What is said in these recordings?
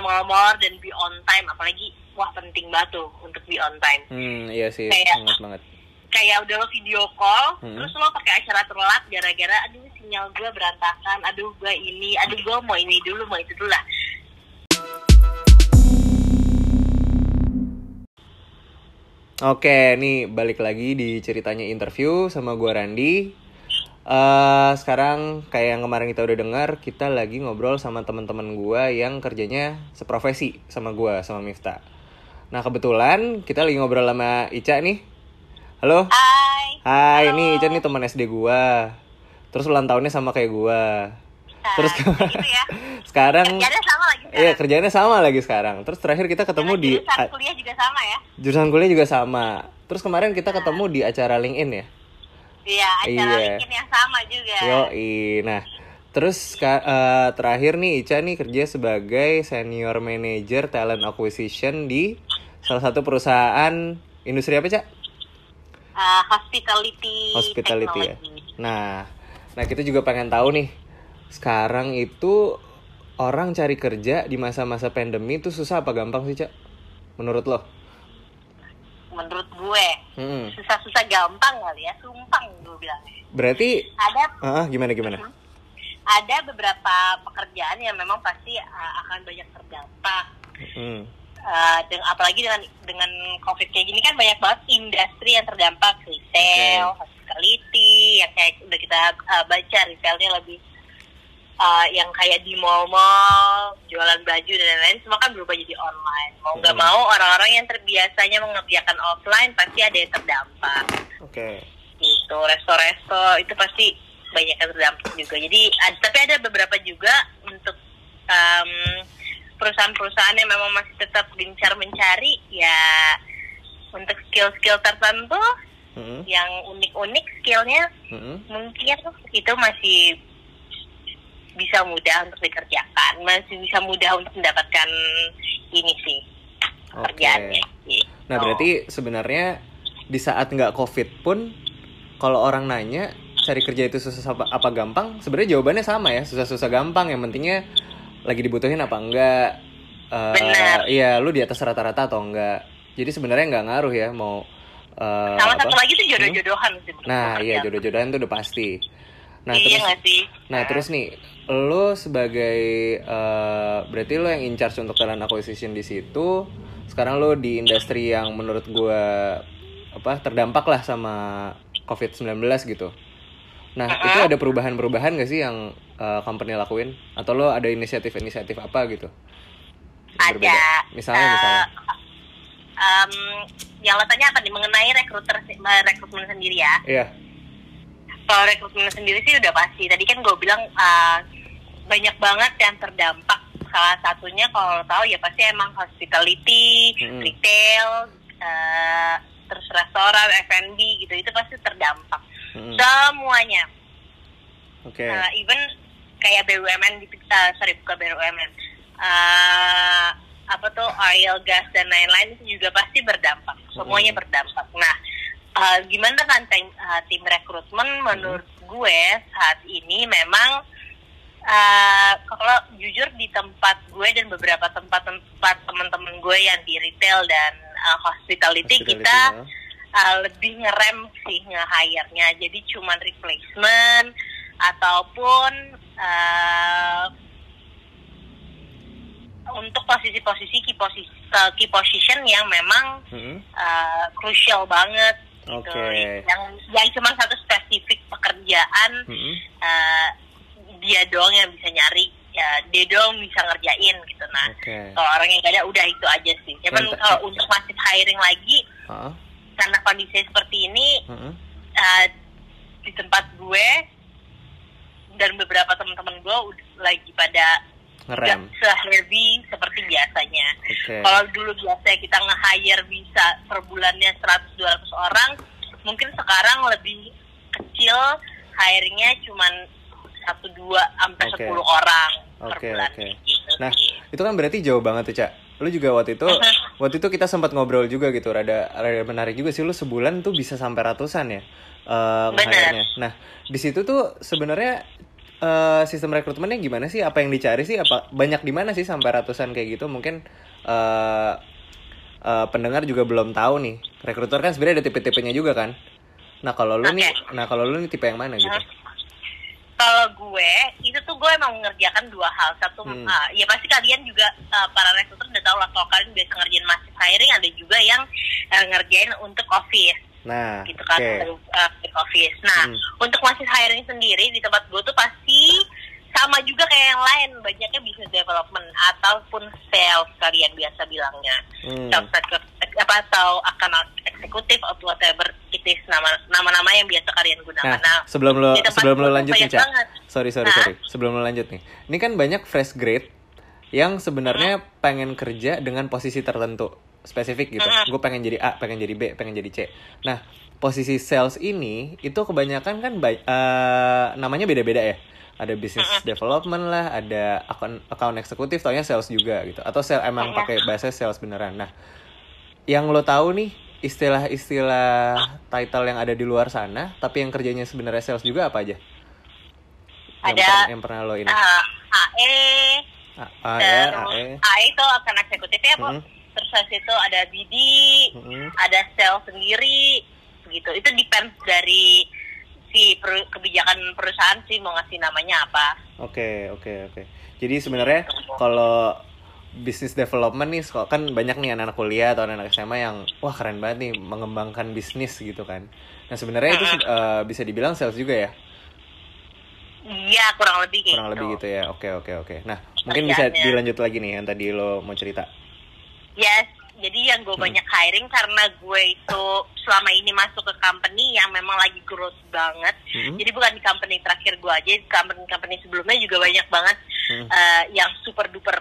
molor dan be on time apalagi wah penting banget tuh untuk be on time Hmm, iya sih, Kayak- sangat banget. kayak udah lo video call Hmm. terus lo pakai acara telat gara-gara aduh sinyal gue berantakan aduh gue ini aduh gue mau ini dulu mau itu dulu lah Oke, nih balik lagi di ceritanya interview sama gua Randi. Eh sekarang kayak yang kemarin kita udah dengar, kita lagi ngobrol sama teman-teman gua yang kerjanya seprofesi sama gua, sama Mifta. Nah, kebetulan kita lagi ngobrol sama Ica nih. Halo. hai Hai, Halo. ini Ica nih teman SD gua. Terus ulang tahunnya sama kayak gua. Terus gitu ya sekarang kerjanya sama lagi Iya, kerjanya sama lagi sekarang. Terus terakhir kita ketemu Karena di jurusan kuliah juga sama ya jurusan kuliah juga sama. Terus kemarin kita ketemu di acara LinkedIn ya. Iya acara Iya. Yang sama juga Yoi. Nah, terus ka- eh, terakhir nih Ica nih kerja sebagai senior manager talent acquisition di salah satu perusahaan industri apa, Cak? Uh, hospitality Hospitality ya. technology. Nah, nah kita juga pengen tahu nih. Sekarang itu orang cari kerja di masa-masa pandemi itu susah apa gampang sih, Cak? Menurut lo? menurut gue Hmm. susah-susah gampang kali ya sumpang gue bilang Berarti ada ah, gimana gimana? ada beberapa pekerjaan yang memang pasti uh, akan banyak terdampak Hmm. Uh, dengan apalagi dengan dengan covid kayak gini kan banyak banget industri yang terdampak retail, hospitality, yang kayak udah kita uh, baca retailnya lebih uh, yang kayak di mall-mall, jualan baju dan lain-lain semua kan berubah jadi online. Mau nggak Hmm. mau orang-orang yang terbiasanya mengerjakan offline pasti ada yang terdampak. Oke. Gitu, resto-resto itu pasti banyak yang terdampak juga. Jadi ad- tapi ada beberapa juga untuk um, perusahaan-perusahaan yang memang masih tetap gencar mencari ya untuk skill-skill tertentu Hmm. yang unik-unik skillnya Hmm. mungkin itu masih bisa mudah untuk dikerjakan masih bisa mudah untuk mendapatkan ini sih pekerjaannya gitu. Nah berarti sebenarnya di saat nggak covid pun kalau orang nanya cari kerja itu susah apa, apa gampang? Sebenarnya jawabannya sama ya susah-susah gampang. Yang pentingnya lagi dibutuhin apa enggak Eh, Benar. iya lu di atas rata-rata atau enggak. Jadi sebenarnya nggak ngaruh ya mau eh, sama apa? satu lagi tuh jodoh-jodohan sih menurut nah iya jodoh-jodohan itu udah pasti nah iya terus sih Nah terus nih, lo sebagai eh, berarti lo yang in charge untuk talent acquisition di situ. Sekarang lo di industri yang menurut gue apa terdampak lah sama COVID-19 gitu. Nah itu ada perubahan-perubahan gak sih yang eh, company lakuin? Atau lo ada inisiatif-inisiatif apa gitu? Ada Misalnya, eh, misalnya. em, yang lo tanya apa nih mengenai rekruter rekrutmen sendiri ya Iya. Kalau rekrutmen sendiri sih udah pasti tadi kan gue bilang uh, banyak banget yang terdampak salah satunya kalau tahu ya pasti emang hospitality Mm-mm. retail uh, terus restoran F&B gitu itu pasti terdampak Mm-mm. semuanya Oke. Uh, even kayak BUMN uh, sorry bukan BUMN uh, apa tuh oil gas dan lain-lain itu juga pasti berdampak semuanya Hmm. berdampak nah uh, gimana kan tim, uh, tim rekrutmen menurut gue saat ini memang uh, kalau jujur di tempat gue dan beberapa tempat-tempat teman-teman gue yang di retail dan uh, hospitality, Hospitality, kita ya. uh, lebih ngerem sih nge-hire-nya jadi cuman replacement ataupun uh, untuk posisi-posisi key, posisi, uh, key position yang memang Mm-mm. uh, crucial banget gitu Oke. yang yang cuma satu spesifik pekerjaan Mm-mm. uh, dia doang yang bisa nyari ya dia doang bisa ngerjain gitu nah Oke. kalau orang yang gak ada udah itu aja sih cuman kalau untuk masih hiring lagi Ah, karena kondisi seperti ini mm-mm. uh, di tempat gue dan beberapa teman-teman gue udah lagi pada Ngerem. se-heavy seperti biasanya. Oke. Kalau dulu biasanya kita nge-hire bisa per bulannya 100-200 orang, mungkin sekarang lebih kecil hiringnya cuman satu dua sampai Oke. 10 orang per Oke, bulan oke. gitu. Nah, itu kan berarti jauh banget tuh, Cak. Lu juga waktu itu waktu itu kita sempat ngobrol juga gitu, rada rada menarik juga sih lu sebulan tuh bisa sampai ratusan ya. eh Bener. Nah, di situ tuh sebenarnya eh, sistem rekrutmennya gimana sih? Apa yang dicari sih? Apa banyak di mana sih sampai ratusan kayak gitu? Mungkin eh eh, pendengar juga belum tahu nih. Rekruter kan sebenarnya ada tipe-tipenya juga kan. Nah kalau lu nih, Oke. nah kalau lu nih tipe yang mana gitu? Kalau gue, itu tuh gue emang mengerjakan dua hal. Satu, Hmm. uh, ya pasti kalian juga uh, para rekruter udah tahu lah kalau kalian biasa ngerjain massive hiring, ada juga yang uh, ngerjain untuk office. Nah, gitu kan untuk, uh, untuk office. Nah, Hmm. untuk massive hiring sendiri di tempat gue tuh pasti sama juga kayak yang lain, banyaknya business development ataupun sales kalian biasa bilangnya. Hmm. Sales apa atau akan eksekutif atau whatever it is nama nama-nama yang biasa kalian gunakan. Nah, Nah, sebelum lo sebelum lo lanjut nih. Sorry, sorry, Hah? sorry. Sebelum lo lanjut nih. Ini kan banyak fresh grade yang sebenarnya pengen kerja dengan posisi tertentu, spesifik gitu. Gue pengen jadi A, pengen jadi B, pengen jadi C. Nah, posisi sales ini itu kebanyakan kan eh, namanya beda-beda ya. Ada business development lah, ada account account eksekutif, taunya sales juga gitu. Atau sales emang Mm-mm. pakai bahasa sales beneran. Nah, yang lo tahu nih istilah-istilah title yang ada di luar sana, tapi yang kerjanya sebenarnya sales juga apa aja? Yang Ada, per- yang pernah lo ini. uh, AE, A, A, ya, terus A, E. AE itu akan eksekutif ya, Bu. Mm. Terus habis itu ada BD, Mm-mm. ada sales sendiri gitu itu depends dari si per- kebijakan perusahaan sih mau ngasih namanya apa Oke, oke, oke. Jadi sebenarnya kalau business development nih kok kan banyak nih anak-anak kuliah atau anak-anak SMA yang wah keren banget nih mengembangkan bisnis gitu kan. Nah, sebenarnya itu eh, bisa dibilang sales juga ya. iya kurang lebih kayak Kurang gitu lebih gitu ya. Oke, oke, oke. Nah, mungkin bisa dilanjut lagi nih yang tadi lo mau cerita. Yes jadi yang gue Hmm. banyak hiring karena gue itu selama ini masuk ke company yang memang lagi growth banget Mm-mm. jadi bukan di company terakhir gue aja di company company sebelumnya juga banyak banget Hmm. eh, yang super duper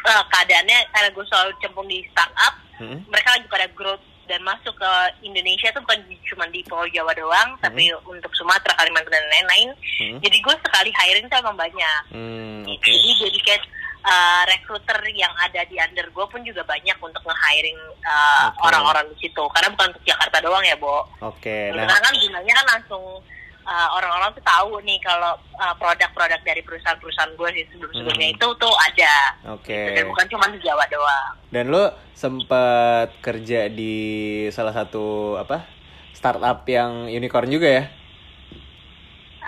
eh, keadaannya karena gue selalu cemplung di startup Mm-mm. mereka lagi pada growth dan masuk ke Indonesia tuh bukan cuma di Pulau Jawa doang, tapi untuk Sumatera, Kalimantan dan lain-lain. Hmm. Jadi gue sekali hiring tuh emang banyak. Hmm, Gitu. oke. Jadi dedicate uh, recruiter yang ada di under gue pun juga banyak untuk nge-hiring uh, Oke. orang-orang di situ. Karena bukan untuk Jakarta doang ya, Bo. Oke, Karena nah, kan gunanya kan langsung uh, orang-orang tuh tahu nih kalau uh, produk-produk dari perusahaan-perusahaan gue sih sebelum-sebelumnya Hmm. itu tuh ada. oke. Gitu. Dan bukan cuma di Jawa doang. Dan lo sempat kerja di salah satu apa startup yang unicorn juga ya?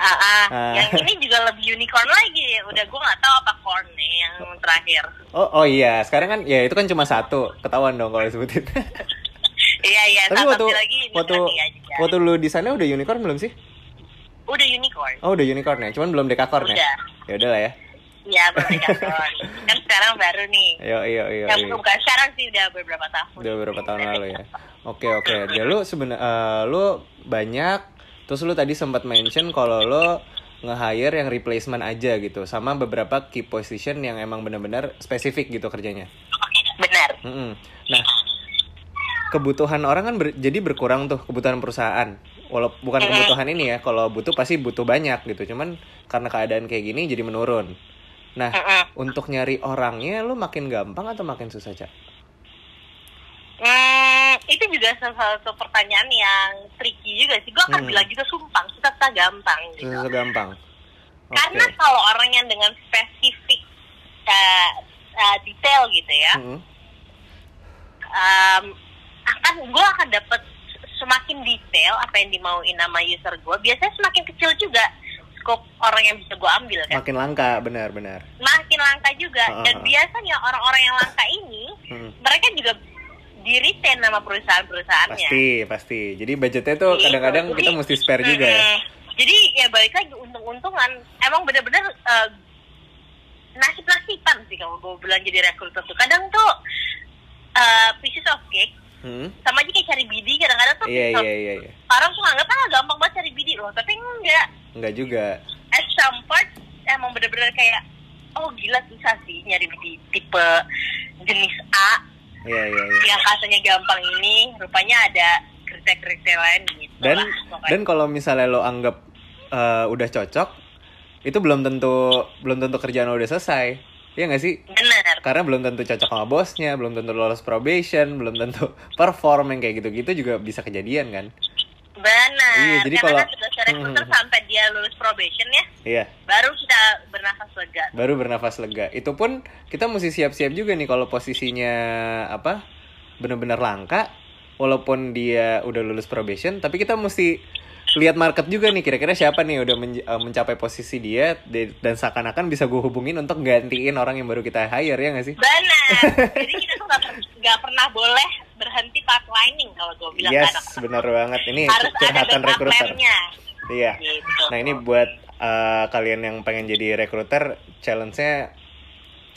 Ah. yang ini juga lebih unicorn lagi. Udah gue nggak tahu apa corn yang terakhir. Oh, oh iya, sekarang kan ya itu kan cuma satu, ketahuan dong kalau disebutin. Iya iya. Tapi satu waktu lagi ini waktu lagi aja. waktu lu di sana udah unicorn belum sih? Udah unicorn. Oh, udah unicorn ya, cuman belum dekakorn ya. Udah. Ya udah lah ya. Iya baru unicorn. kan sekarang baru nih. Yo yo. Yang yo. bukan sekarang sih udah beberapa tahun. Udah beberapa tahun lalu ya. Oke oke. Jadi lu sebenarnya lu banyak terus lu tadi sempat mention kalau lu nge-hire yang replacement aja gitu sama beberapa key position yang emang benar-benar spesifik gitu kerjanya. Benar. Mm-mm. Nah, kebutuhan orang kan ber- jadi berkurang tuh kebutuhan perusahaan. Walau bukan kebutuhan ini ya, kalau butuh pasti butuh banyak gitu. Cuman karena keadaan kayak gini jadi menurun. Nah, Mm-mm. untuk nyari orangnya lu makin gampang atau makin susah, Cak? Hmm, itu juga salah satu pertanyaan yang tricky juga sih. Gue akan Hmm. bilang juga sumpah, susah gampang gitu. Susah gampang. Oke. Karena kalau orang yang dengan spesifik uh, uh, detail gitu ya, Mm-mm. um, akan gue akan dapat semakin detail apa yang dimauin nama user gue. Biasanya semakin kecil juga scope orang yang bisa gue ambil kan. Makin langka, benar-benar. Makin langka juga. Ah, Dan ah, ah. biasanya orang-orang yang langka ini, Mm. mereka juga di retain nama perusahaan-perusahaannya. Pasti, pasti. Jadi budgetnya tuh kadang-kadang kita mesti spare juga ya. Jadi ya balik lagi untung-untungan. Emang bener-bener eh, nasib-nasiban sih kalau gue bilang jadi rekruter tuh. Kadang tuh eh, pieces of cake Hmm? sama aja kayak cari BD kadang-kadang tuh Iya, iya, iya, iya. orang tuh nganggap ah gampang banget cari BD loh tapi enggak Enggak juga. at some part emang bener-bener kayak oh gila susah sih nyari BD tipe jenis A Iya, iya, iya. yang katanya gampang ini rupanya ada kriteria-kriteria lain gitu dan lah pokoknya. dan kalau misalnya lo anggap eh, udah cocok itu belum tentu belum tentu kerjaan lo udah selesai Iya nggak sih bener karena belum tentu cocok sama bosnya belum tentu lolos probation belum tentu perform yang kayak gitu-gitu juga bisa kejadian kan Benar. Iya, jadi Karena kalau- kan rekruter Hmm. sampai dia lulus probation ya, Iya. baru kita bernafas lega. baru bernafas lega. Itu pun kita mesti siap-siap juga nih kalau posisinya apa benar-benar langka, walaupun dia udah lulus probation, tapi kita mesti lihat market juga nih kira-kira siapa nih udah menj- eh, mencapai posisi dia dan seakan-akan bisa gue hubungin untuk gantiin orang yang baru kita hire ya nggak sih? Benar. Jadi kita tuh nggak per- nggak pernah boleh berhenti pipelining kalau gue bilang Yes, anak-anak. benar banget. Ini Harus ada curhatan backup rekruter. Iya. Gitu. Nah ini buat eh, kalian yang pengen jadi rekruter, challenge-nya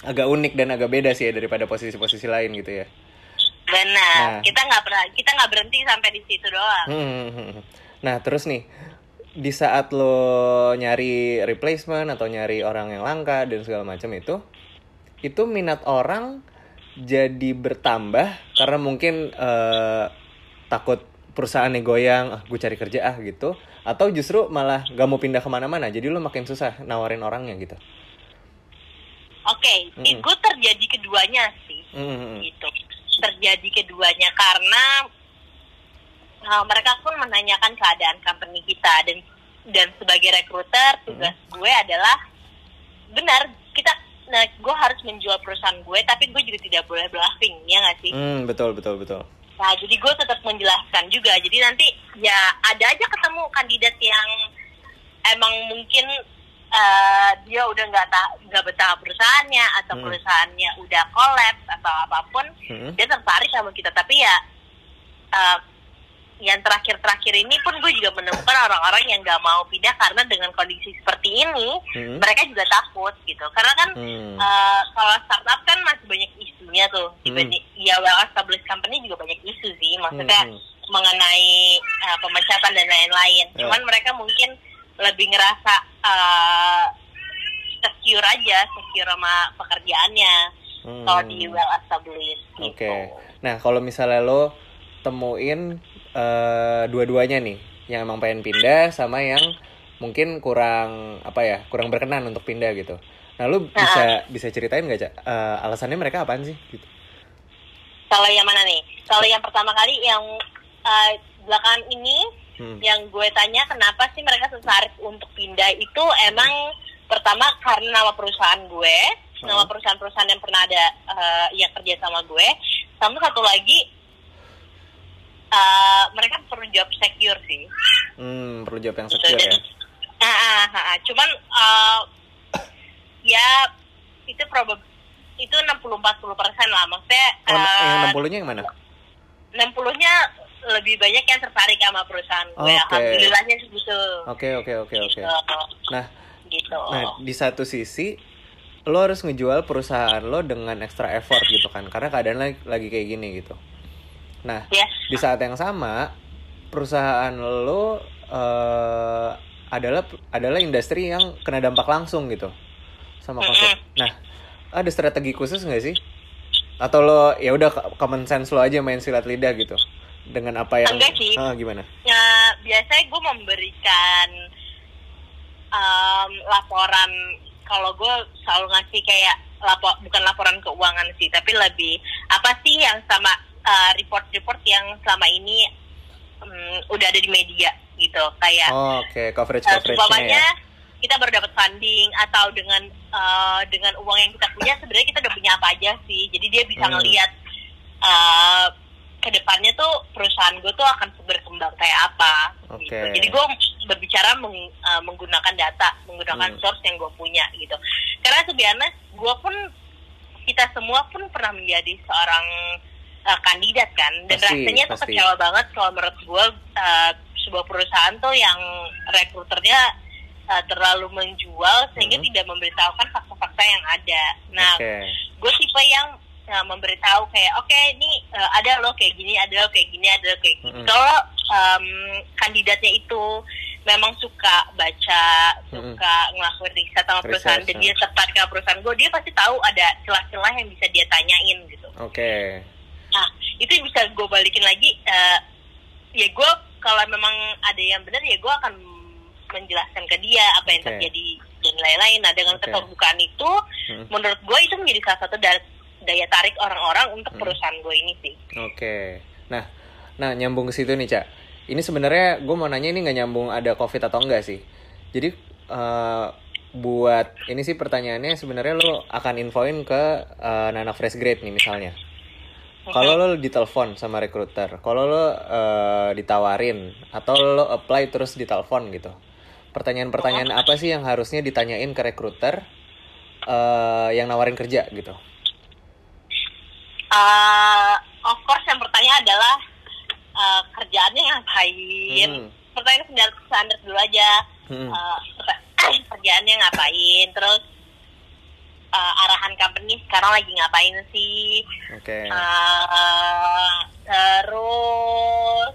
agak unik dan agak beda sih ya daripada posisi-posisi lain gitu ya. Benar. Nah. Kita nggak pernah kita nggak berhenti sampai di situ doang. Hmm, hmm, hmm. Nah terus nih di saat lo nyari replacement atau nyari orang yang langka dan segala macam itu, itu minat orang jadi bertambah karena mungkin eh, takut perusahaannya goyang, ah gue cari kerja ah gitu, atau justru malah gak mau pindah ke mana-mana, jadi lo makin susah nawarin orangnya gitu. Oke, Mm-mm. itu terjadi keduanya sih. Hmm, hmm, hmm. gitu terjadi keduanya karena uh, mereka pun menanyakan keadaan company kita dan dan sebagai rekruter tugas gue adalah benar kita nah gue harus menjual perusahaan gue tapi gue juga tidak boleh bluffing ya nggak sih Hmm, betul betul betul. nah jadi gue tetap menjelaskan juga jadi nanti ya ada aja ketemu kandidat yang emang mungkin uh, dia udah nggak nggak betah perusahaannya atau Hmm. perusahaannya udah collapse atau apa pun Hmm. dia tertarik sama kita tapi ya uh, yang terakhir-terakhir ini pun gue juga menemukan orang-orang yang nggak mau pindah karena dengan kondisi seperti ini Hmm. mereka juga takut gitu karena kan Hmm. uh, kalau startup kan masih banyak isunya tuh dibanding ya well established company juga banyak isu sih maksudnya Hmm. mengenai uh, pemecatan dan lain-lain Ya. cuman mereka mungkin lebih ngerasa uh, secure aja secure sama pekerjaannya Hmm. kalau di well established Oke. gitu. Nah, kalau misalnya lo temuin eh, dua-duanya nih, yang emang pengen pindah sama yang mungkin kurang apa ya, kurang berkenan untuk pindah gitu. Nah, lo bisa bisa ceritain nggak cak? Eh, alasannya mereka apaan sih? Gitu. Kalau yang mana nih? Kalau yang pertama kali yang uh, belakangan ini Hmm. yang gue tanya kenapa sih mereka tertarik untuk pindah itu emang pertama karena nama perusahaan gue, nama perusahaan-perusahaan yang pernah ada uh, yang kerja sama gue, sama satu lagi uh, mereka perlu job secure sih. Hmm, perlu jawab yang Gitu. secure ya. Dan- Ah, ah, ah, ah. cuman uh, ya itu probab itu 60-40 persen lah maksudnya Oh, uh, yang 60-nya yang mana? 60-nya lebih banyak yang tertarik sama perusahaan gue Oke. alhamdulillahnya segitu Oke, oke, oke, oke. gitu Nah, gitu Nah, di satu sisi lo harus ngejual perusahaan lo dengan extra effort gitu kan, karena keadaan lagi, lagi kayak gini gitu. Nah, ya di saat yang sama perusahaan lo eh, adalah adalah industri yang kena dampak langsung gitu sama covid. Nah, ada strategi khusus nggak sih? Atau lo ya udah common sense lo aja main silat lidah gitu dengan apa yang Enggak sih. Ah, gimana? ya biasanya gue memberikan um, laporan kalau gue selalu ngasih kayak lapor bukan laporan keuangan sih tapi lebih apa sih yang sama uh, report-report yang selama ini um, udah ada di media gitu kayak Oh, Oke, coverage Uh, coverage-nya umpamanya ya. kita baru dapat funding atau dengan uh, dengan uang yang kita punya sebenarnya kita udah punya apa aja sih jadi dia bisa Hmm. ngelihat uh, ke depannya tuh perusahaan gue tuh akan berkembang kayak apa gitu Oke. jadi gue berbicara meng- uh, menggunakan data menggunakan Hmm. source yang gue punya gitu karena sebenarnya gue pun kita semua pun pernah menjadi seorang uh, kandidat kan dan Pasti, rasanya tuh pasti. kecewa banget kalau menurut gue uh, sebuah perusahaan tuh yang rekruternya uh, terlalu menjual sehingga Mhm. tidak memberitahukan fakta-fakta yang ada. Nah, Oke. gue tipe yang uh, memberitahu kayak oke ini uh, ada loh kayak gini, ada loh kayak gini, ada loh kayak gini. Mhm. Kalau um, kandidatnya itu memang suka baca, Mhm. suka ngelakuin riset sama perusahaan Research, dan dia tepat ke perusahaan gue, dia pasti tahu ada celah-celah yang bisa dia tanyain gitu. Oke. Nah, itu bisa gue balikin lagi. eh, ya gue kalau memang ada yang benar ya gue akan menjelaskan ke dia apa yang Oke. terjadi dan lain-lain. Nah, dengan Oke. keterbukaan itu, Hmm. menurut gue itu menjadi salah satu da- daya tarik orang-orang untuk Hmm. perusahaan gue ini sih. Oke. Nah, nah nyambung ke situ nih, Cak. ini sebenarnya gue mau nanya ini nggak nyambung ada covid atau enggak sih jadi eh, buat ini sih pertanyaannya sebenarnya lo akan infoin ke eh, Nana fresh grade nih misalnya kalau lo ditelepon sama recruiter kalau lo eh, ditawarin atau lo apply terus ditelepon gitu pertanyaan-pertanyaan apa sih yang harusnya ditanyain ke recruiter eh, yang nawarin kerja gitu? Uh, of course yang pertanyaan adalah uh, kerjaannya ngapain? Hmm. pertanyaan standar standar dulu aja. Hmm. Uh, kerjaannya ngapain? Terus uh, arahan company sekarang lagi ngapain sih oke Uh, terus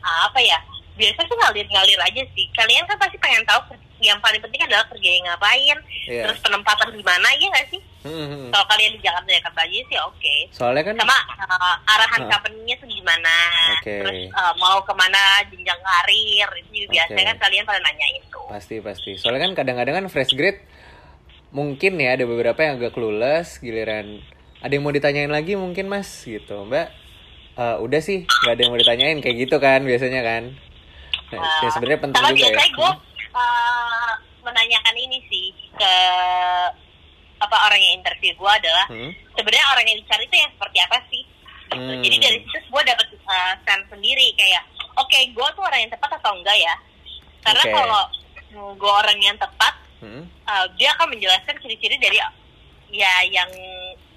apa ya biasa sih ngalir-ngalir aja sih kalian kan pasti pengen tahu yang paling penting adalah kerjanya ngapain Iya. terus penempatan di mana ya nggak sih Hmm, kalau kalian di Jakarta Jakarta aja sih oke soalnya kan sama uh, arahan Hah. company-nya tuh gimana Oke. terus uh, mau ke mana jenjang karir itu juga biasanya Oke. kan kalian pada nanya itu Pasti pasti. Soalnya kan kadang-kadang kan fresh grade mungkin ya ada beberapa yang agak clueless giliran ada yang mau ditanyain lagi mungkin mas gitu mbak eh, udah sih nggak ada yang mau ditanyain kayak gitu kan biasanya kan nah, Uh, ya sebenarnya penting juga ya gue uh, menanyakan ini sih ke apa orang yang interview gue adalah Hmm? sebenarnya orang yang dicari itu yang seperti apa sih gitu. Hmm. jadi dari situ gue dapet uh, sense sendiri kayak oke gue tuh orang yang tepat atau enggak ya karena Oke. kalau gue orang yang tepat Hmm? uh, dia akan menjelaskan ciri-ciri dari ya yang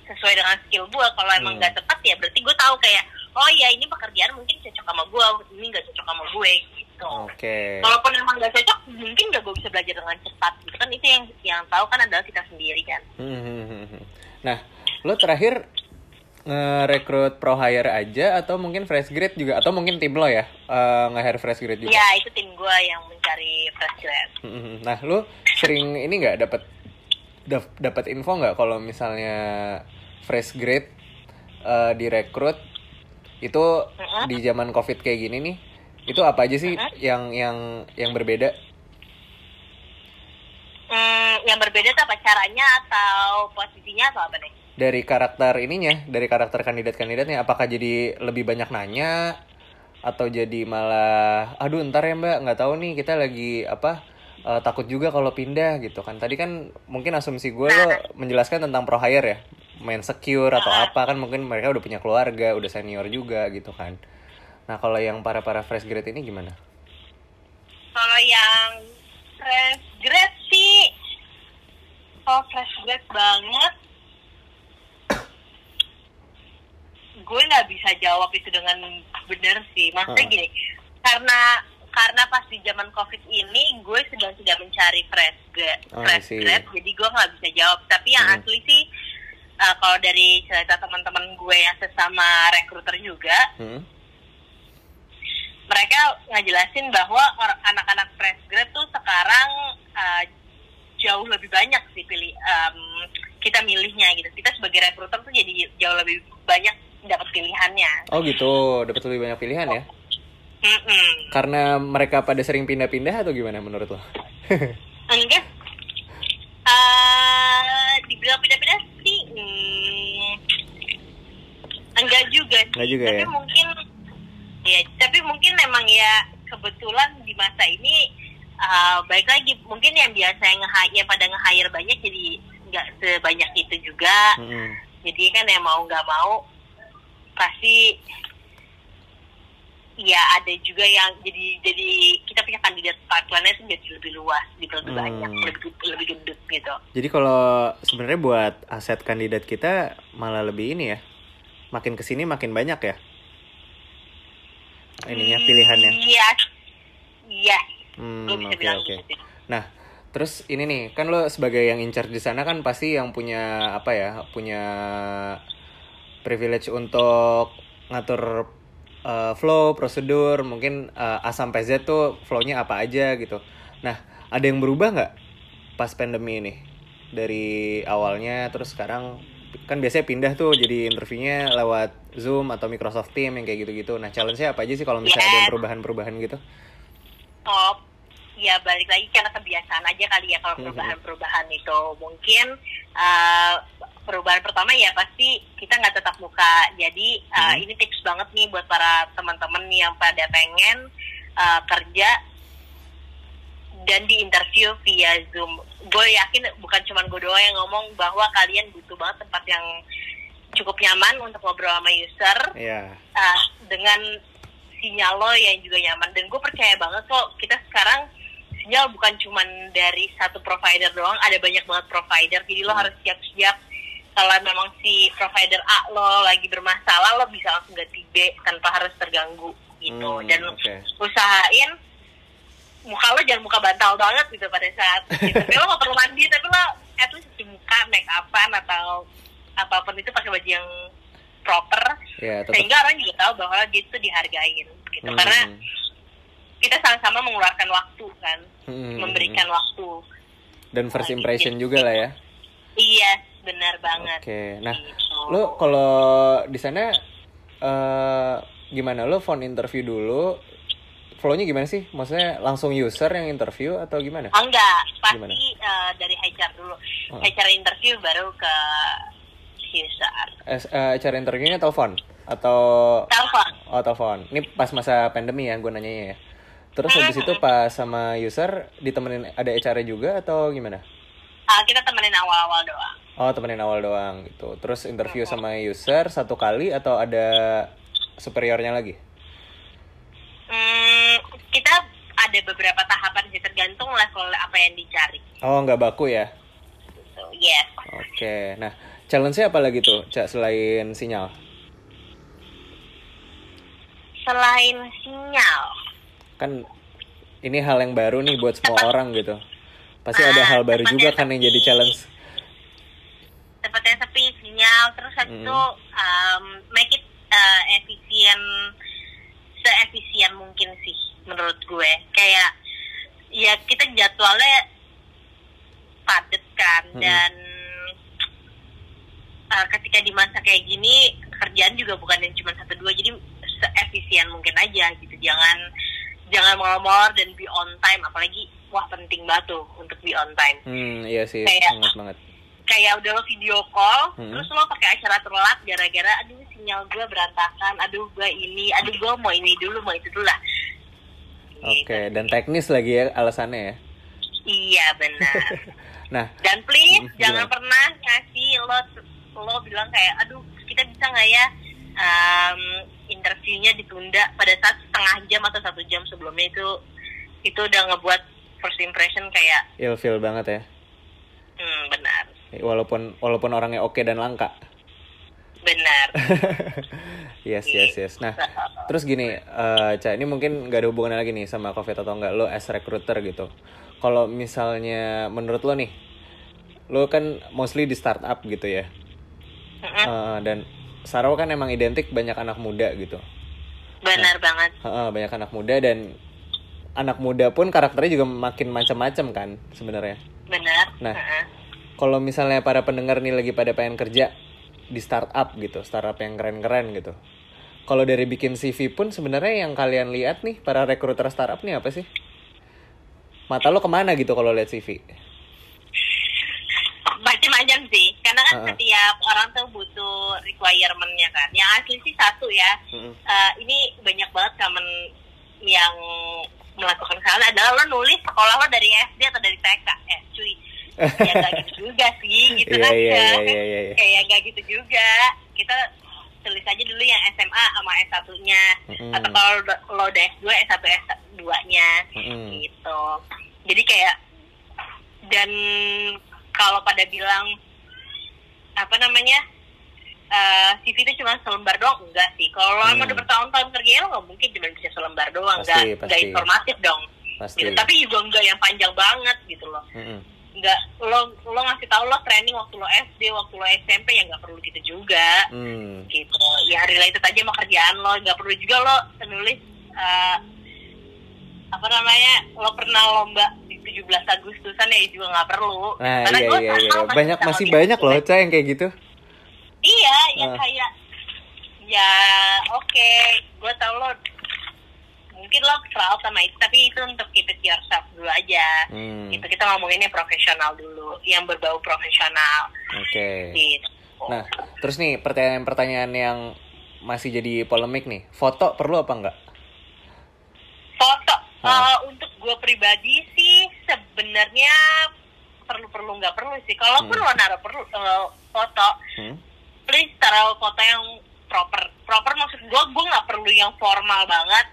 sesuai dengan skill gue kalau emang Hmm. nggak tepat ya berarti gue tahu kayak oh ya ini pekerjaan mungkin cocok sama gue ini nggak cocok sama gue gitu. Oke. Walaupun emang nggak cocok mungkin nggak gue bisa belajar dengan cepat gitu kan. Itu yang yang tahu kan adalah kita sendiri kan. Hmm, hmm, hmm, hmm. nah lo terakhir ngerekrut pro hire aja atau mungkin fresh grade juga? Atau mungkin tim lo ya eh, nge-hire fresh grade juga? Ya itu tim gue yang fresh grad. Nah, lu sering ini nggak dapat dap- dapat info nggak kalau misalnya fresh grade eh, direkrut itu Mhm. di zaman covid kayak gini nih, itu apa aja sih Mhm. yang yang yang berbeda? hmm, yang berbeda tuh apa caranya atau posisinya atau apa nih Dari karakter ininya, dari karakter kandidat-kandidatnya, apakah jadi lebih banyak nanya atau jadi malah, aduh ntar ya mbak nggak tahu nih kita lagi apa eh, takut juga kalau pindah gitu kan. Tadi kan mungkin asumsi gue lo menjelaskan tentang pro hire ya, main secure atau apa kan mungkin mereka udah punya keluarga, udah senior juga gitu kan. Nah kalau yang para para fresh grade ini gimana? kalau yang fresh grad sih oh fresh grad banget gue nggak bisa jawab itu dengan benar sih maksudnya Hmm. gini karena karena pas di zaman covid ini gue sedang tidak mencari fresh grad Oh, fresh see. grad jadi gue nggak bisa jawab tapi yang Hmm. asli sih uh, kalau dari cerita teman-teman gue yang sesama rekruter juga Hmm? mereka ngejelasin bahwa anak-anak fresh grad tuh sekarang uh, jauh lebih banyak sih pilih um, kita milihnya gitu kita sebagai rekruter tuh jadi jauh lebih banyak dapat pilihannya Oh gitu, dapat lebih banyak pilihan ya? Mm-mm. Karena mereka pada sering pindah-pindah atau gimana menurut lo? enggak uh, dibilang pindah-pindah sih mm, enggak juga sih Enggak juga tapi ya? mungkin ya tapi mungkin memang ya kebetulan di masa ini uh, baik lagi mungkin yang biasa yang yang pada nge-hire banyak jadi nggak sebanyak itu juga Mm-mm. jadi kan yang mau nggak mau pasti ya ada juga yang jadi jadi kita punya kandidat pipeline-nya jadi lebih luas, jadi lebih Hmm. banyak, lebih lebih gendut gitu. Jadi kalau sebenarnya buat aset kandidat kita malah lebih ini ya, makin ke sini makin banyak ya. Ininya pilihannya. Iya, iya, Hmm, oke oke. gitu. Nah, terus ini nih, kan lo sebagai yang in charge di sana kan pasti yang punya apa ya, punya privilege untuk ngatur uh, flow, prosedur, mungkin uh, A sampai Z tuh flow-nya apa aja gitu. Nah, ada yang berubah nggak pas pandemi ini? Dari awalnya terus sekarang kan biasanya pindah tuh jadi interviewnya lewat Zoom atau Microsoft Teams yang kayak gitu-gitu. Nah, challenge-nya apa aja sih kalau misalnya ada yang Yes. perubahan-perubahan gitu? Oh, ya balik lagi karena kebiasaan aja kali ya kalau Mhm. perubahan-perubahan itu mungkin uh, perubahan pertama ya pasti kita nggak tetap muka. Jadi uh, Hmm. ini tips banget nih buat para teman-teman yang pada pengen uh, kerja dan di interview via Zoom. Gue yakin bukan cuma gue doang yang ngomong bahwa kalian butuh banget tempat yang cukup nyaman untuk ngobrol sama user Iya. uh, dengan sinyal lo yang juga nyaman. Dan gue percaya banget kok kita sekarang sinyal bukan cuma dari satu provider doang, ada banyak banget provider. Jadi lo Hmm. harus siap-siap kalau memang si provider A lo lagi bermasalah, lo bisa langsung ganti B tanpa harus terganggu gitu. Hmm, Dan oke. usahain muka lo jangan muka bantal banget gitu pada saat gitu. Tapi lo gak perlu mandi, tapi lo at least cuci muka, make upan atau apa pun itu pakai baju yang proper Ya, tetap. sehingga orang juga tahu bahwa dia itu dihargain gitu Hmm. karena kita sama-sama mengeluarkan waktu kan Hmm, memberikan waktu dan first impression juga lah ya. iya benar banget Oke. Nah, Gitu. lu kalau di sana eh gimana? Lu phone interview dulu. Flow-nya gimana sih? Maksudnya langsung user yang interview atau gimana? Oh, enggak pasti Gimana? eh, dari HR dulu Oh. HR interview baru ke user eh, cara interviewnya telepon atau telepon oh telepon. Ini pas masa pandemi ya gue nanyanya ya. Terus habis itu pas sama user ditemenin ada HR juga atau gimana? Ah, kita temenin awal-awal doang Oh temenin awal doang gitu. Terus interview sama user satu kali atau ada superiornya lagi? Hmm, kita ada beberapa tahapan sih tergantung level apa yang dicari Oh nggak baku ya? gitu. yes Oke. Nah challenge-nya apa lagi tuh, Cak selain sinyal? selain sinyal Kan ini hal yang baru nih buat semua orang gitu. Pasti Ah, ada hal baru juga kan yang jadi challenge. tempatnya sepi sinyal terus habis Mm. itu um, make it uh, efisien seefisien mungkin sih menurut gue kayak ya kita jadwalnya padat kan Mm-mm. dan uh, ketika di masa kayak gini kerjaan juga bukan yang cuma satu dua jadi seefisien mungkin aja gitu jangan jangan molor dan be on time apalagi wah penting banget tuh untuk be on time Hmm, iya sih, Kayak- sangat banget. kayak udah lo video call Hmm. terus lo pakai acara telat gara-gara aduh sinyal gue berantakan aduh gue ini aduh gue mau ini dulu mau itu dulu lah Oke, Gitu. dan teknis lagi ya alasannya ya. iya benar Nah, dan please Hmm, jangan gimana? pernah ngasih lo lo bilang kayak aduh kita bisa nggak ya um, interviewnya ditunda pada saat setengah jam atau satu jam sebelumnya itu itu udah ngebuat first impression kayak ilfeel banget ya. hmm, benar Walaupun walaupun orangnya oke dan langka. benar yes, yes, yes. Nah, terus gini, eh Ca, ini mungkin gak ada hubungannya lagi nih sama COVID atau enggak lo as recruiter gitu. Kalau misalnya menurut lo nih, lo kan mostly di startup gitu ya. Eh, dan Saro kan emang identik banyak anak muda gitu. benar banget Heeh, banyak anak muda dan anak muda pun karakternya juga makin macam-macam kan sebenarnya. benar Nah. Heeh. Kalau misalnya para pendengar nih lagi pada pengen kerja di startup gitu, startup yang keren-keren gitu. Kalau dari bikin CV pun sebenarnya yang kalian lihat nih para rekruter startup nih apa sih? Mata lo ke mana gitu kalau lihat CV? macam-macam sih karena kan Uh-uh. setiap orang tuh butuh requirementnya kan yang asli sih satu ya Mm-mm. Eh, ini banyak banget common yang melakukan kesalahan adalah lo nulis sekolah lo dari SD atau dari TK eh cuy ya nggak gitu juga sih gitu Iya, kan iya, kan. iya, iya, iya. kayak nggak gitu juga kita tulis aja dulu yang SMA sama S1 nya Mm-mm. atau kalau lo- udah S2 S1 S2 nya Mm-mm. gitu jadi kayak dan kalau pada bilang apa namanya eh, CV itu cuma selembar doang enggak sih kalau lo Hmm. udah bertahun-tahun kerja lo nggak mungkin cuma bisa selembar doang Pasti, nggak nggak pasti. informatif dong Pasti. gitu tapi juga enggak yang panjang banget gitu loh Mm-mm. nggak lo lo ngasih tahu lo training waktu lo SD waktu lo SMP ya nggak perlu gitu juga Hmm. gitu ya related aja sama kerjaan lo nggak perlu juga lo nulis eh, apa namanya lo pernah lomba di 17 Agustusan ya juga nggak perlu Nah, Karena iya iya iya. Banyak masih banyak loh, Ca, yang kayak gitu. Iya yang Ah. kayak ya oke gue tau lo mungkin lo proud sama itu tapi itu untuk keep it yourself dulu aja Hmm. gitu kita ngomonginnya profesional dulu yang berbau profesional Oke. gitu Nah, terus nih pertanyaan-pertanyaan yang masih jadi polemik nih. Foto perlu apa enggak? Foto Ah. eh, untuk gue pribadi sih sebenarnya perlu perlu nggak perlu sih. Kalaupun Hmm. lo naruh perlu eh, foto, Hmm? Please taruh foto yang proper. Proper maksud gue, gue nggak perlu yang formal banget.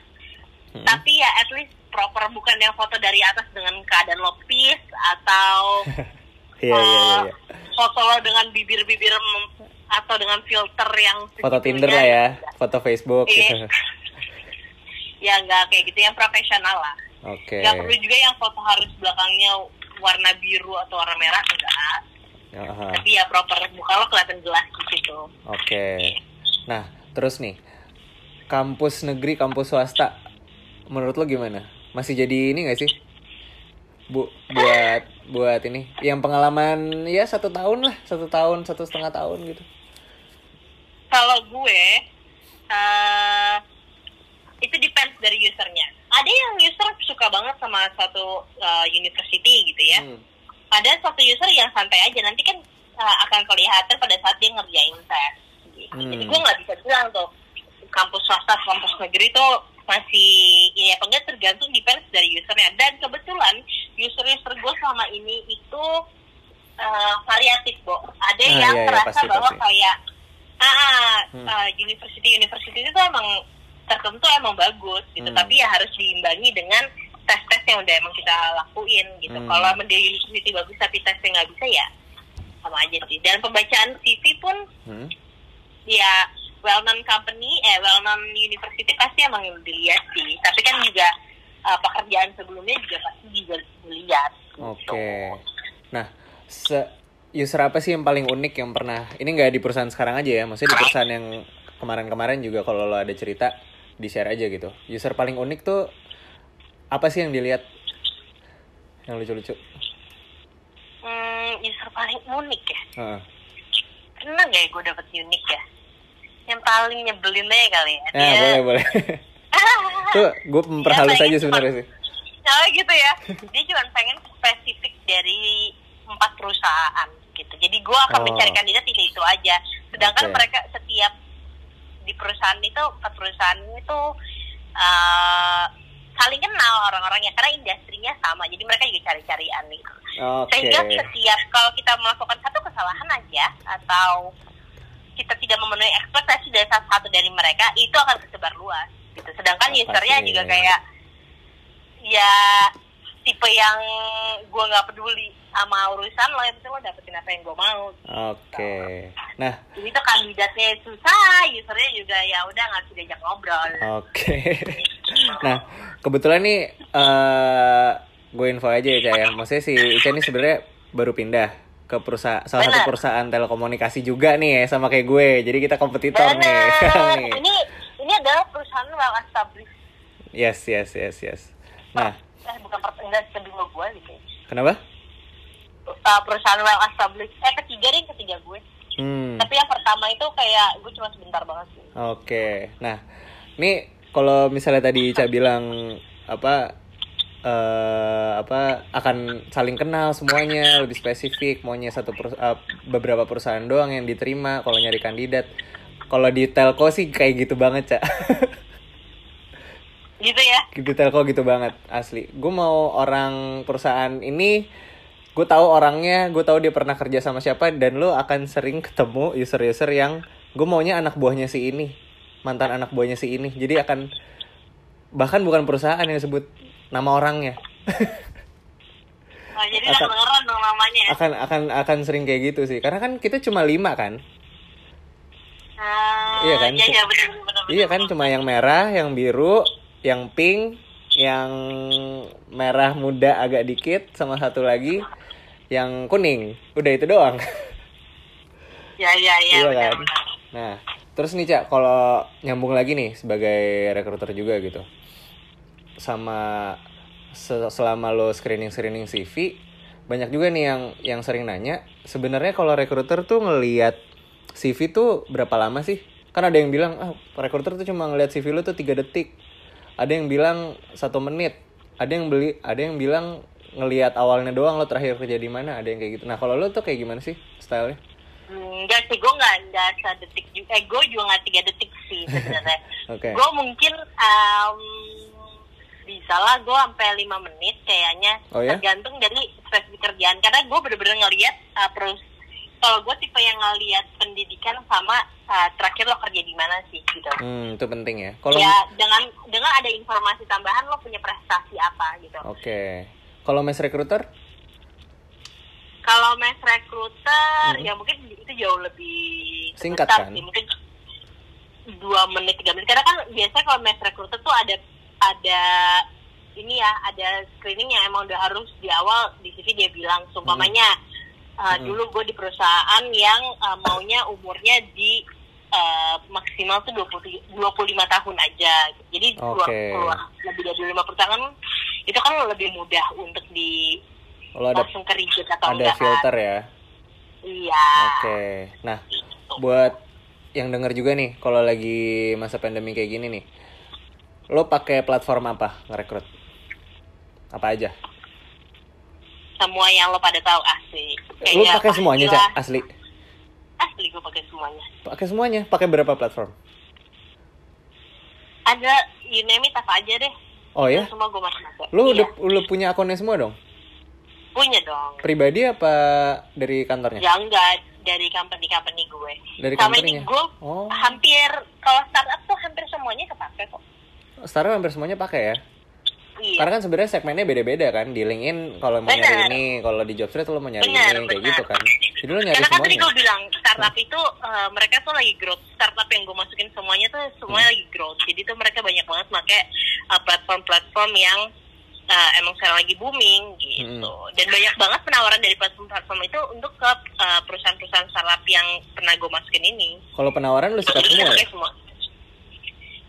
Hmm? Tapi ya at least proper bukan yang foto dari atas dengan keadaan lo peace atau iya, iya. eh, iya. foto lo dengan bibir-bibir atau dengan filter yang Foto. Tinder lah ya, foto Facebook Iya. gitu. ya nggak kayak gitu yang profesional lah Oke. nggak perlu juga yang foto harus belakangnya warna biru atau warna merah enggak Aha. tapi ya proper muka lo kelihatan jelas gitu Oke. Nah, terus nih. Kampus negeri, kampus swasta. Menurut lo gimana? Masih jadi ini gak sih? Bu, buat buat ini yang pengalaman ya satu tahun lah satu tahun satu setengah tahun gitu kalau gue eh itu depends dari usernya ada yang user suka banget sama satu eh, university gitu ya Hmm. Ada satu user yang santai aja nanti kan uh, akan kelihatan pada saat dia ngerjain tes gitu. Hmm. jadi gue nggak bisa bilang tuh kampus swasta kampus negeri tuh masih ya apa enggak tergantung depends dari usernya dan kebetulan user-user gue selama ini itu uh, variatif bo ada Ah, yang iya, iya, terasa pasti, bahwa pasti. kayak ah Hmm. uh, university university itu emang tertentu emang bagus gitu Hmm. tapi ya harus diimbangi dengan tes-tes yang udah emang kita lakuin gitu Hmm. kalau emang dia university bagus tapi tesnya nggak bisa ya sama aja sih dan pembacaan CV pun Hmm? ya well known company eh well known university pasti emang dilihat sih tapi kan juga uh, pekerjaan sebelumnya juga pasti juga dilihat gitu. Oke. Nah, se user apa sih yang paling unik yang pernah? Ini nggak di perusahaan sekarang aja ya, maksudnya di perusahaan yang kemarin-kemarin juga kalau lo ada cerita di share aja gitu. User paling unik tuh apa sih yang dilihat? Yang lucu-lucu. hmm, user paling unik ya Heeh. pernah gak ya gue dapet unik ya yang paling nyebelin aja kali ya Ya, boleh boleh. tuh gue memperhalus Dia aja sebenarnya sih. Oh gitu ya. Dia cuma pengen spesifik dari empat perusahaan gitu. Jadi gue akan Oh. mencari kandidat itu itu aja. Sedangkan Oke. mereka setiap di perusahaan itu empat perusahaan itu eh, saling kenal orang-orangnya karena industrinya sama. Jadi mereka juga cari-carian nih. Oke. Sehingga setiap kalau kita melakukan satu kesalahan aja atau kita tidak memenuhi ekspektasi dari salah satu dari mereka itu akan tersebar luas gitu. Sedangkan Pasti, usernya juga kayak ya tipe yang gue nggak peduli sama urusan lo yang penting lo dapetin apa yang gue mau. Oke. Nah, Jadi itu kandidatnya susah, usernya juga ya udah nggak bisa diajak ngobrol. Oke. nah, kebetulan nih eh gue info aja ya, Ca, ya. Maksudnya si Ica ini sebenarnya baru pindah ke perusahaan salah satu Benar. perusahaan telekomunikasi juga nih ya sama kayak gue. Jadi kita kompetitor Bener. nih. Ini ini adalah perusahaan well established. Yes, yes, yes, yes. Nah, Eh, bukan pertanyaan kedua gue gitu. kenapa? Uh, perusahaan well established. Eh ketiga deh ketiga gue. Hmm. Tapi yang pertama itu kayak gue cuma sebentar banget sih. Oke. Nah, nih kalau misalnya tadi Ica bilang apa eh apa akan saling kenal semuanya lebih spesifik maunya satu perus- eh, beberapa perusahaan doang yang diterima kalau nyari kandidat kalau di telco sih kayak gitu banget cak Gitu ya. di telco gitu banget asli gue mau orang perusahaan ini gue tahu orangnya gue tahu dia pernah kerja sama siapa dan lo akan sering ketemu user-user yang gue maunya anak buahnya si ini mantan anak buahnya si ini jadi akan bahkan bukan perusahaan yang disebut nama orangnya Oh, jadi Akan- dong namanya. akan akan akan sering kayak gitu sih karena kan kita cuma lima kan Ah, Iya kan? Iya, iya benar benar. iya kan cuma yang merah yang biru yang pink yang merah muda agak dikit sama satu lagi yang kuning udah itu doang Iya iya iya. Iya kan? benar. Nah, terus nih Cak, kalau nyambung lagi nih sebagai rekruter juga gitu. Sama se- selama lo screening-screening CV, banyak juga nih yang yang sering nanya, sebenarnya kalau rekruter tuh ngelihat CV tuh berapa lama sih? Kan ada yang bilang, ah, rekruter tuh cuma ngelihat CV lo tuh tiga detik. Ada yang bilang satu menit. Ada yang beli, ada yang bilang ngelihat awalnya doang lo terakhir kerja di mana, ada yang kayak gitu. Nah, kalau lo tuh kayak gimana sih stylenya? Enggak sih gue nggak nggak sedetik juga eh gue juga nggak tiga detik sih sebenarnya Oke. gue mungkin um, bisa lah gue sampai lima menit kayaknya Oh ya? tergantung dari spesifik kerjaan karena gue bener-bener ngelihat uh, terus kalau gue tipe yang ngelihat pendidikan sama uh, terakhir lo kerja di mana sih gitu Hmm, itu penting ya. Kalau ya dengan dengan ada informasi tambahan lo punya prestasi apa gitu Oke. Kalau mes recruiter? kalau mass recruiter Hmm. ya mungkin itu jauh lebih Singkat, kan? sih. mungkin dua menit tiga menit karena kan biasanya kalau mass recruiter tuh ada ada ini ya ada screening yang emang udah harus di awal di CV dia bilang sumpamanya uh, Hmm. dulu gue di perusahaan yang uh, maunya umurnya di uh, maksimal tuh 20, 25 tahun aja jadi keluar, Oke. keluar lebih dari lima perusahaan itu kan lebih mudah untuk di Kalau ada langsung ke atau ada enggak kan. filter ya. Iya. Oke. Nah, Gitu. buat yang denger juga nih, kalau lagi masa pandemi kayak gini nih, lo pakai platform apa ngerekrut? Apa aja? Semua yang lo pada tahu asli. Lo pakai semuanya, Cak? Asli. Asli gue pakai semuanya. Pakai semuanya. Pakai berapa platform? Ada you name it apa aja deh. Oh ya? Semua gue masih pakai. Lo Iya. udah udah punya akunnya semua dong? punya dong. Pribadi apa dari kantornya? Ya enggak dari company-company gue. Dari Sama company-nya? ini gue Oh. hampir kalau startup tuh hampir semuanya kepake kok. Startup hampir semuanya pakai ya? Iya. Karena kan sebenarnya segmennya beda-beda kan. Di LinkedIn kalau mau nyari ini, kalau di Jobstreet lo mau nyari Benar, ini kayak benar. gitu kan. Jadi lo nyari Karena kan tadi semuanya. gue bilang startup itu eh, mereka tuh lagi growth. Startup yang gue masukin semuanya tuh semuanya Hmm. lagi growth. Jadi tuh mereka banyak banget pakai eh, platform-platform yang eh, emang sekarang lagi booming gitu. Hmm. Dan banyak banget penawaran dari platform-platform itu untuk ke perusahaan-perusahaan startup yang pernah gue masukin ini. Kalau penawaran lo sikat Jadi semua ya? semua.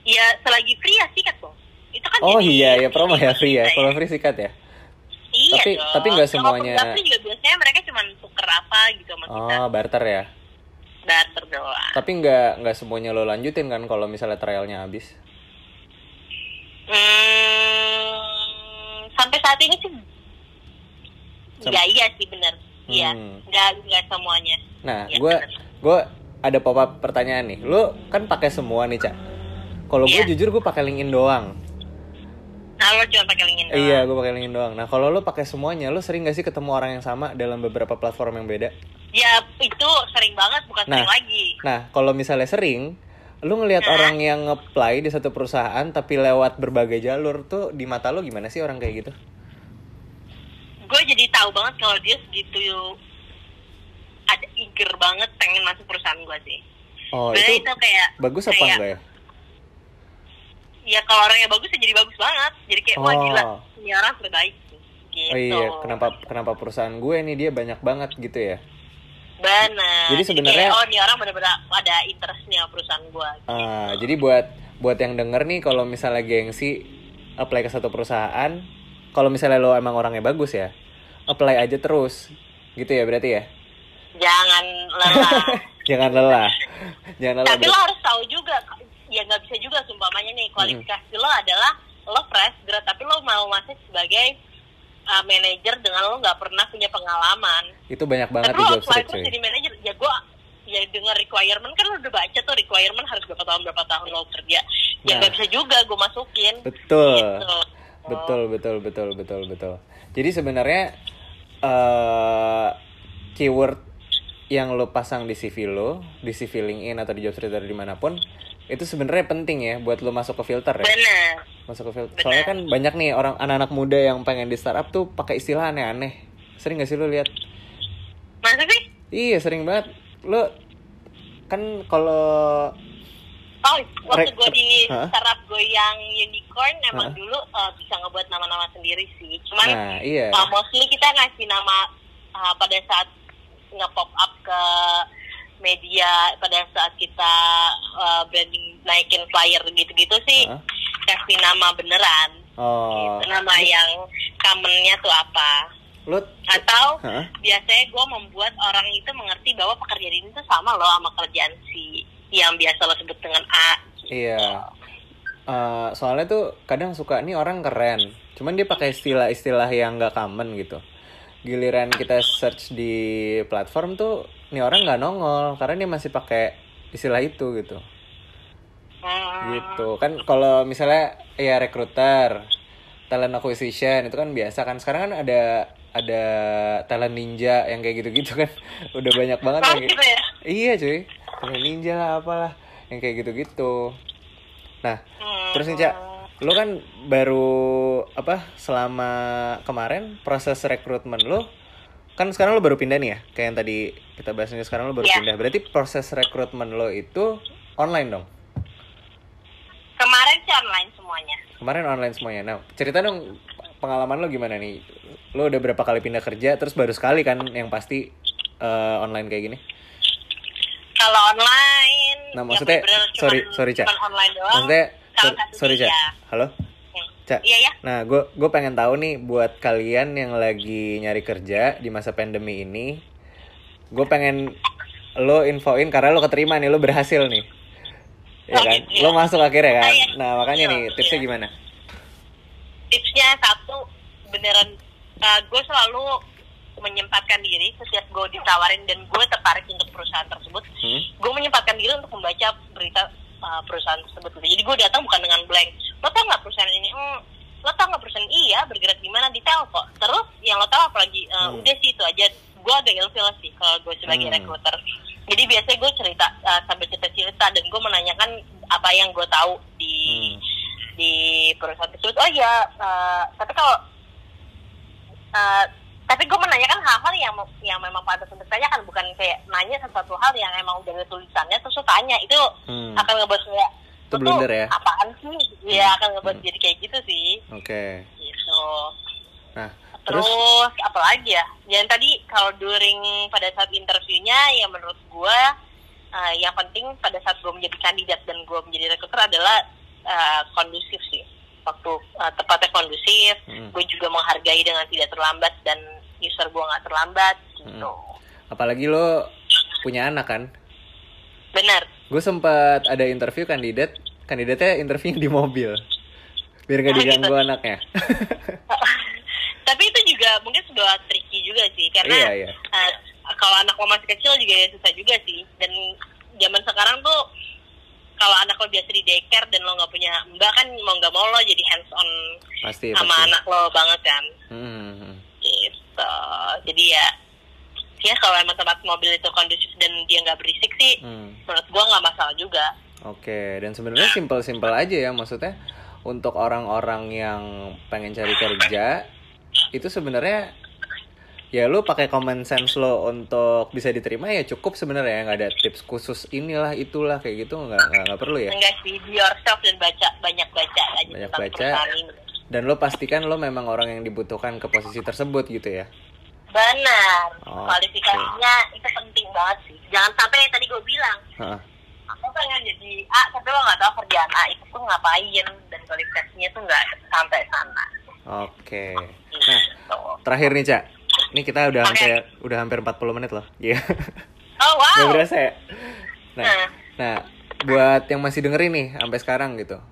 Ya selagi free ya sikat dong. Itu kan Oh iya ya promo ya free ya. Iya. Kalau free sikat ya. Iya Tapi- dong. tapi nggak Kalau semuanya- penggapi juga biasanya mereka cuma tuker apa gitu sama kita. Oh barter ya. Barter doang. Tapi nggak nggak semuanya lo lanjutin kan kalau misalnya trialnya habis. Hmm, sampai saat ini sih Sam- nggak iya sih bener. Iya, Hmm. nggak nggak semuanya. Nah, Iya, gue gue ada pop up pertanyaan nih. Lo kan pakai semua nih cak. Kalau gue Iya. jujur gue pakai LinkedIn doang. Nah lo cuma pakai LinkedIn doang. Iya, gue pakai LinkedIn doang. Nah, kalau lo pakai semuanya, lo sering gak sih ketemu orang yang sama dalam beberapa platform yang beda? Ya itu sering banget, bukan Nah. sering lagi. Nah, kalau misalnya sering, lo ngelihat Nah. orang yang nge-apply di satu perusahaan tapi lewat berbagai jalur tuh di mata lo gimana sih orang kayak gitu? Gue jadi tahu banget kalau dia segitu ada eager banget pengen masuk perusahaan gue sih. Oh, itu itu kayak bagus apa kayak, enggak ya? Ya kalau orangnya bagus ya jadi bagus banget. Jadi kayak wah Oh. gila, ini orang terbaik. Gitu. Oh iya, kenapa kenapa perusahaan gue nih dia banyak banget gitu ya? Benar. Jadi sebenarnya- oh ini orang benar-benar ada interestnya perusahaan gue. Ah, jadi buat buat yang denger nih kalau misalnya gengsi apply ke satu perusahaan, kalau misalnya lo emang orangnya bagus ya, apply aja terus. Gitu ya berarti ya? Jangan lelah. Jangan lelah. Jangan lelah. Tapi lo harus tahu juga, ya nggak bisa juga sumpamanya nih kualifikasi lo adalah lo fresh grad, tapi lo mau masuk sebagai uh, manajer dengan lo nggak pernah punya pengalaman. Itu banyak banget tapi di lo job street terus jadi manajer, ya gue ya dengan requirement kan lo udah baca tuh requirement harus berapa tahun berapa tahun lo kerja. Ya Nah. nggak bisa juga gue masukin. Betul. Gitu. Betul, betul, betul, betul, betul. Jadi sebenarnya eh keyword yang lo pasang di CV lo, di CV LinkedIn atau di job street atau di mana pun, itu sebenarnya penting ya buat lo masuk ke filter ya. Bener. Masuk ke filter. Benar. Soalnya kan banyak nih orang anak-anak muda yang pengen di startup tuh pakai istilah aneh-aneh. Sering gak sih lo lihat? Masa sih? Iya, sering banget. Lo kan kalau Oh, waktu gue di Hah? startup gue yang unicorn emang Hah? dulu uh, bisa ngebuat nama-nama sendiri sih. Cuman nah, iya. uh, mostly kita ngasih nama uh, pada saat nge-pop up ke media pada saat kita uh, branding naikin flyer gitu-gitu sih Hah? kasih nama beneran. Oh, Gitu, nama yang commonnya tuh apa? lo Atau Hah? biasanya gue membuat orang itu mengerti bahwa pekerjaan ini tuh sama loh sama kerjaan si yang biasa lo sebut dengan A. Iya. Eh, soalnya tuh kadang suka nih orang keren, cuman dia pakai istilah-istilah yang nggak common gitu. Giliran kita search di platform tuh nih orang nggak nongol karena dia masih pakai istilah itu gitu. Gitu. Kan kalau misalnya ya recruiter talent acquisition itu kan biasa kan. Sekarang kan ada ada talent ninja yang kayak gitu-gitu kan. Udah banyak banget yang kayak- gitu ya? iya cuy. Talent ninja lah apalah yang kayak gitu-gitu. Nah Hmm. terus nih cak lu kan baru apa selama kemarin proses rekrutmen lu kan sekarang lu baru pindah nih ya kayak yang tadi kita bahas ini sekarang lu baru Iya. pindah berarti proses rekrutmen lo itu online dong Kemarin sih online semuanya. Kemarin online semuanya. Nah, cerita dong pengalaman lo gimana nih? Lo udah berapa kali pindah kerja, terus baru sekali kan yang pasti eh, online kayak gini? Kalau online, Nah, ya maksudnya, bener-bener cuman- sorry, sorry, Cak. cuman online doang. Maksudnya, Salah sorry, satunya sorry Cak. iya. Halo? Cak. Iya ya. Nah, gue gue pengen tahu nih buat kalian yang lagi nyari kerja di masa pandemi ini, gue pengen lo infoin karena lo keterima nih, lo berhasil nih. Ya Oh, kan? gitu ya. Lo masuk akhirnya kan? Saya- Nah, makanya iya, nih tipsnya iya. gimana? Tipsnya satu beneran gue selalu menyempatkan diri setiap gue ditawarin dan gue tertarik untuk perusahaan tersebut. Hmm? Gue menyempatkan diri untuk membaca berita uh, perusahaan tersebut. gitu. Jadi gue datang bukan dengan blank. Lo tau nggak perusahaan ini? Hmm, lo tau nggak perusahaan iya bergerak di mana detail kok. Terus yang lo tau apalagi uh, Hmm. udah sih itu aja. Gue agak ilfil sih kalau gue sebagai Hmm. recruiter. Jadi biasanya gue cerita uh, sambil cerita-cerita dan gue menanyakan apa yang gue tahu di Hmm. di perusahaan tersebut. Oh iya, uh, tapi kalau uh, tapi gue menanyakan hal-hal yang yang memang pantas untuk tanyakan bukan kayak nanya sesuatu hal yang emang udah ada tulisannya terus lo tanya itu Hmm. akan ngebuat kayak Itu "Lo tuh blunder ya?" apaan sih ya akan ngebuat jadi kayak gitu sih Oke. gitu Nah, terus terus, apalagi ya yang tadi kalau during pada saat interviewnya yang menurut gue uh, yang penting pada saat gue menjadi kandidat dan gue menjadi recruiter adalah uh, kondusif sih waktu uh, tepatnya kondusif Hmm. gue juga menghargai dengan tidak terlambat dan user gue nggak terlambat gitu apalagi lo punya anak kan? benar Gue sempat ada interview kandidat, kandidatnya interview di mobil. Biar gak gitu. diganggu anaknya. tapi itu juga mungkin sebuah tricky juga sih karena Iya, iya. uh, kalau anak lo masih kecil juga ya susah juga sih dan zaman sekarang tuh kalau anak lo biasa di daycare dan lo nggak punya mbak kan mau nggak mau lo jadi hands on Pasti, sama pasti. anak lo banget kan Hmm. gitu jadi ya ya kalau emang tempat mobil itu kondusif dan dia nggak berisik sih Hmm. menurut gua nggak masalah juga Oke, dan sebenarnya simpel-simpel aja ya maksudnya untuk orang-orang yang pengen cari kerja itu sebenarnya ya lu pakai common sense lo untuk bisa diterima ya cukup sebenarnya nggak ada tips khusus inilah itulah kayak gitu nggak nggak nggak perlu ya enggak sih be yourself dan baca banyak baca aja Banyak tentang baca. Dan lo pastikan lo memang orang yang dibutuhkan ke posisi tersebut gitu ya benar Oke. kualifikasinya itu penting banget sih jangan sampai yang tadi gue bilang Heeh. aku pengen jadi A tapi lo nggak tahu kerjaan A itu tuh ngapain dan kualifikasinya tuh nggak sampai sana oke nah gitu. terakhir nih cak ini kita udah Oke. hampir udah hampir 40 menit loh iya oh wow Gak berasa ya? Nah, Nah. nah, buat yang masih dengerin nih sampai sekarang gitu,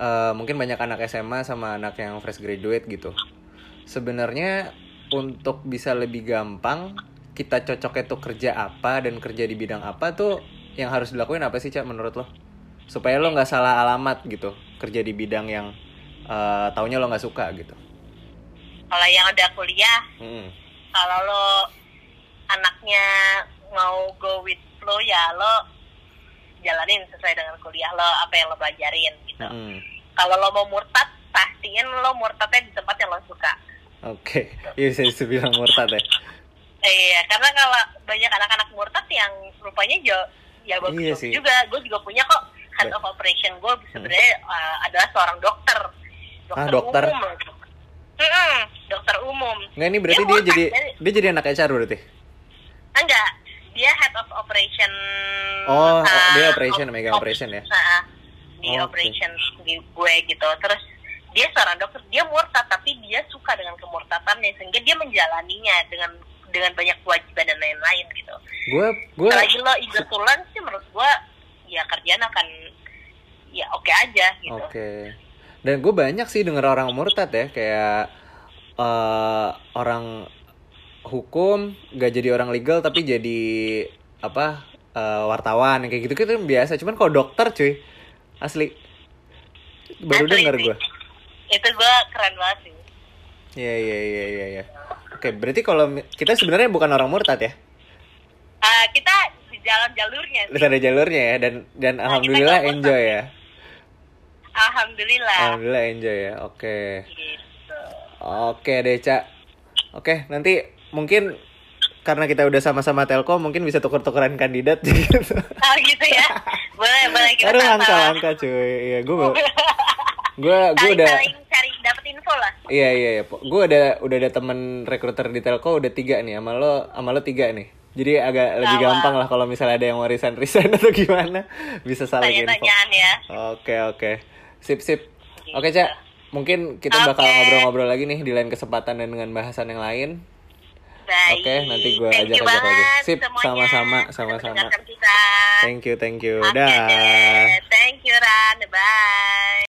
eh, mungkin banyak anak SMA sama anak yang fresh graduate gitu. Sebenarnya untuk bisa lebih gampang kita cocoknya tuh kerja apa dan kerja di bidang apa tuh yang harus dilakuin apa sih cak menurut lo? Supaya lo nggak salah alamat gitu kerja di bidang yang eh, taunya lo nggak suka gitu. kalau yang udah kuliah Hmm. kalau lo anaknya mau go with flow ya lo jalanin sesuai dengan kuliah lo apa yang lo pelajarin gitu Hmm. kalau lo mau murtad pastiin lo murtadnya di tempat yang lo suka Oke, iya bisa dibilang murtad ya. iya karena kalau banyak anak-anak murtad yang rupanya jo ya bagus Iya sih. juga gue juga punya kok head Ba- of operation gue sebenarnya uh, adalah seorang dokter Ah, dokter. umum Mm-mm, dokter umum Nggak ini berarti dia murtad, jadi jadi- dia jadi anak HR berarti. enggak dia head of operation Oh, uh, dia operation, op- megang op- operation ya? uh, di Oh, operation di gue gitu terus dia seorang dokter dia murtad tapi dia suka dengan kemurtadannya sehingga dia menjalaninya dengan dengan banyak kewajiban dan lain-lain gitu Gue gue selagi lo learn sih menurut gue ya kerjaan akan ya oke aja gitu Oke. Dan gue banyak sih denger orang murtad ya kayak eh orang hukum gak jadi orang legal tapi jadi apa eh, wartawan kayak gitu gitu biasa cuman kalau dokter cuy asli baru Asli denger gue Itu gue keren banget sih. Iya iya iya iya iya. Oke, berarti kalau kita sebenarnya bukan orang murtad ya. Ah, kita di jalan jalurnya sih. Ada jalurnya ya dan dan Nah, alhamdulillah enjoy murtad ya. Alhamdulillah. Alhamdulillah enjoy ya. Oke. Gitu. Oke deh, Cak. Oke, nanti mungkin karena kita udah sama-sama Telkom mungkin bisa tuker-tukeran kandidat gitu. Oh gitu ya. boleh, boleh kita Aduh, sama-sama. langka-langka cuy. Iya, gue gue gue udah cari dapat info lah. Iya iya iya. Gue ada udah ada temen rekruter di Telco udah tiga nih. Sama lo sama lo tiga nih. Jadi agak lebih gampang lah kalau misalnya ada yang warisan resign atau gimana bisa saling info. Tanya-tanyaan ya. Oke oke. Sip sip. Oke cak. Mungkin kita bakal Oke. ngobrol-ngobrol lagi nih di lain kesempatan dan dengan bahasan yang lain. Baik. Oke, nanti gue Thank you ajak-ajak lagi. Sip, sama-sama, sama-sama. Thank you thank you. Oke Dah. Thank you Ran. Bye.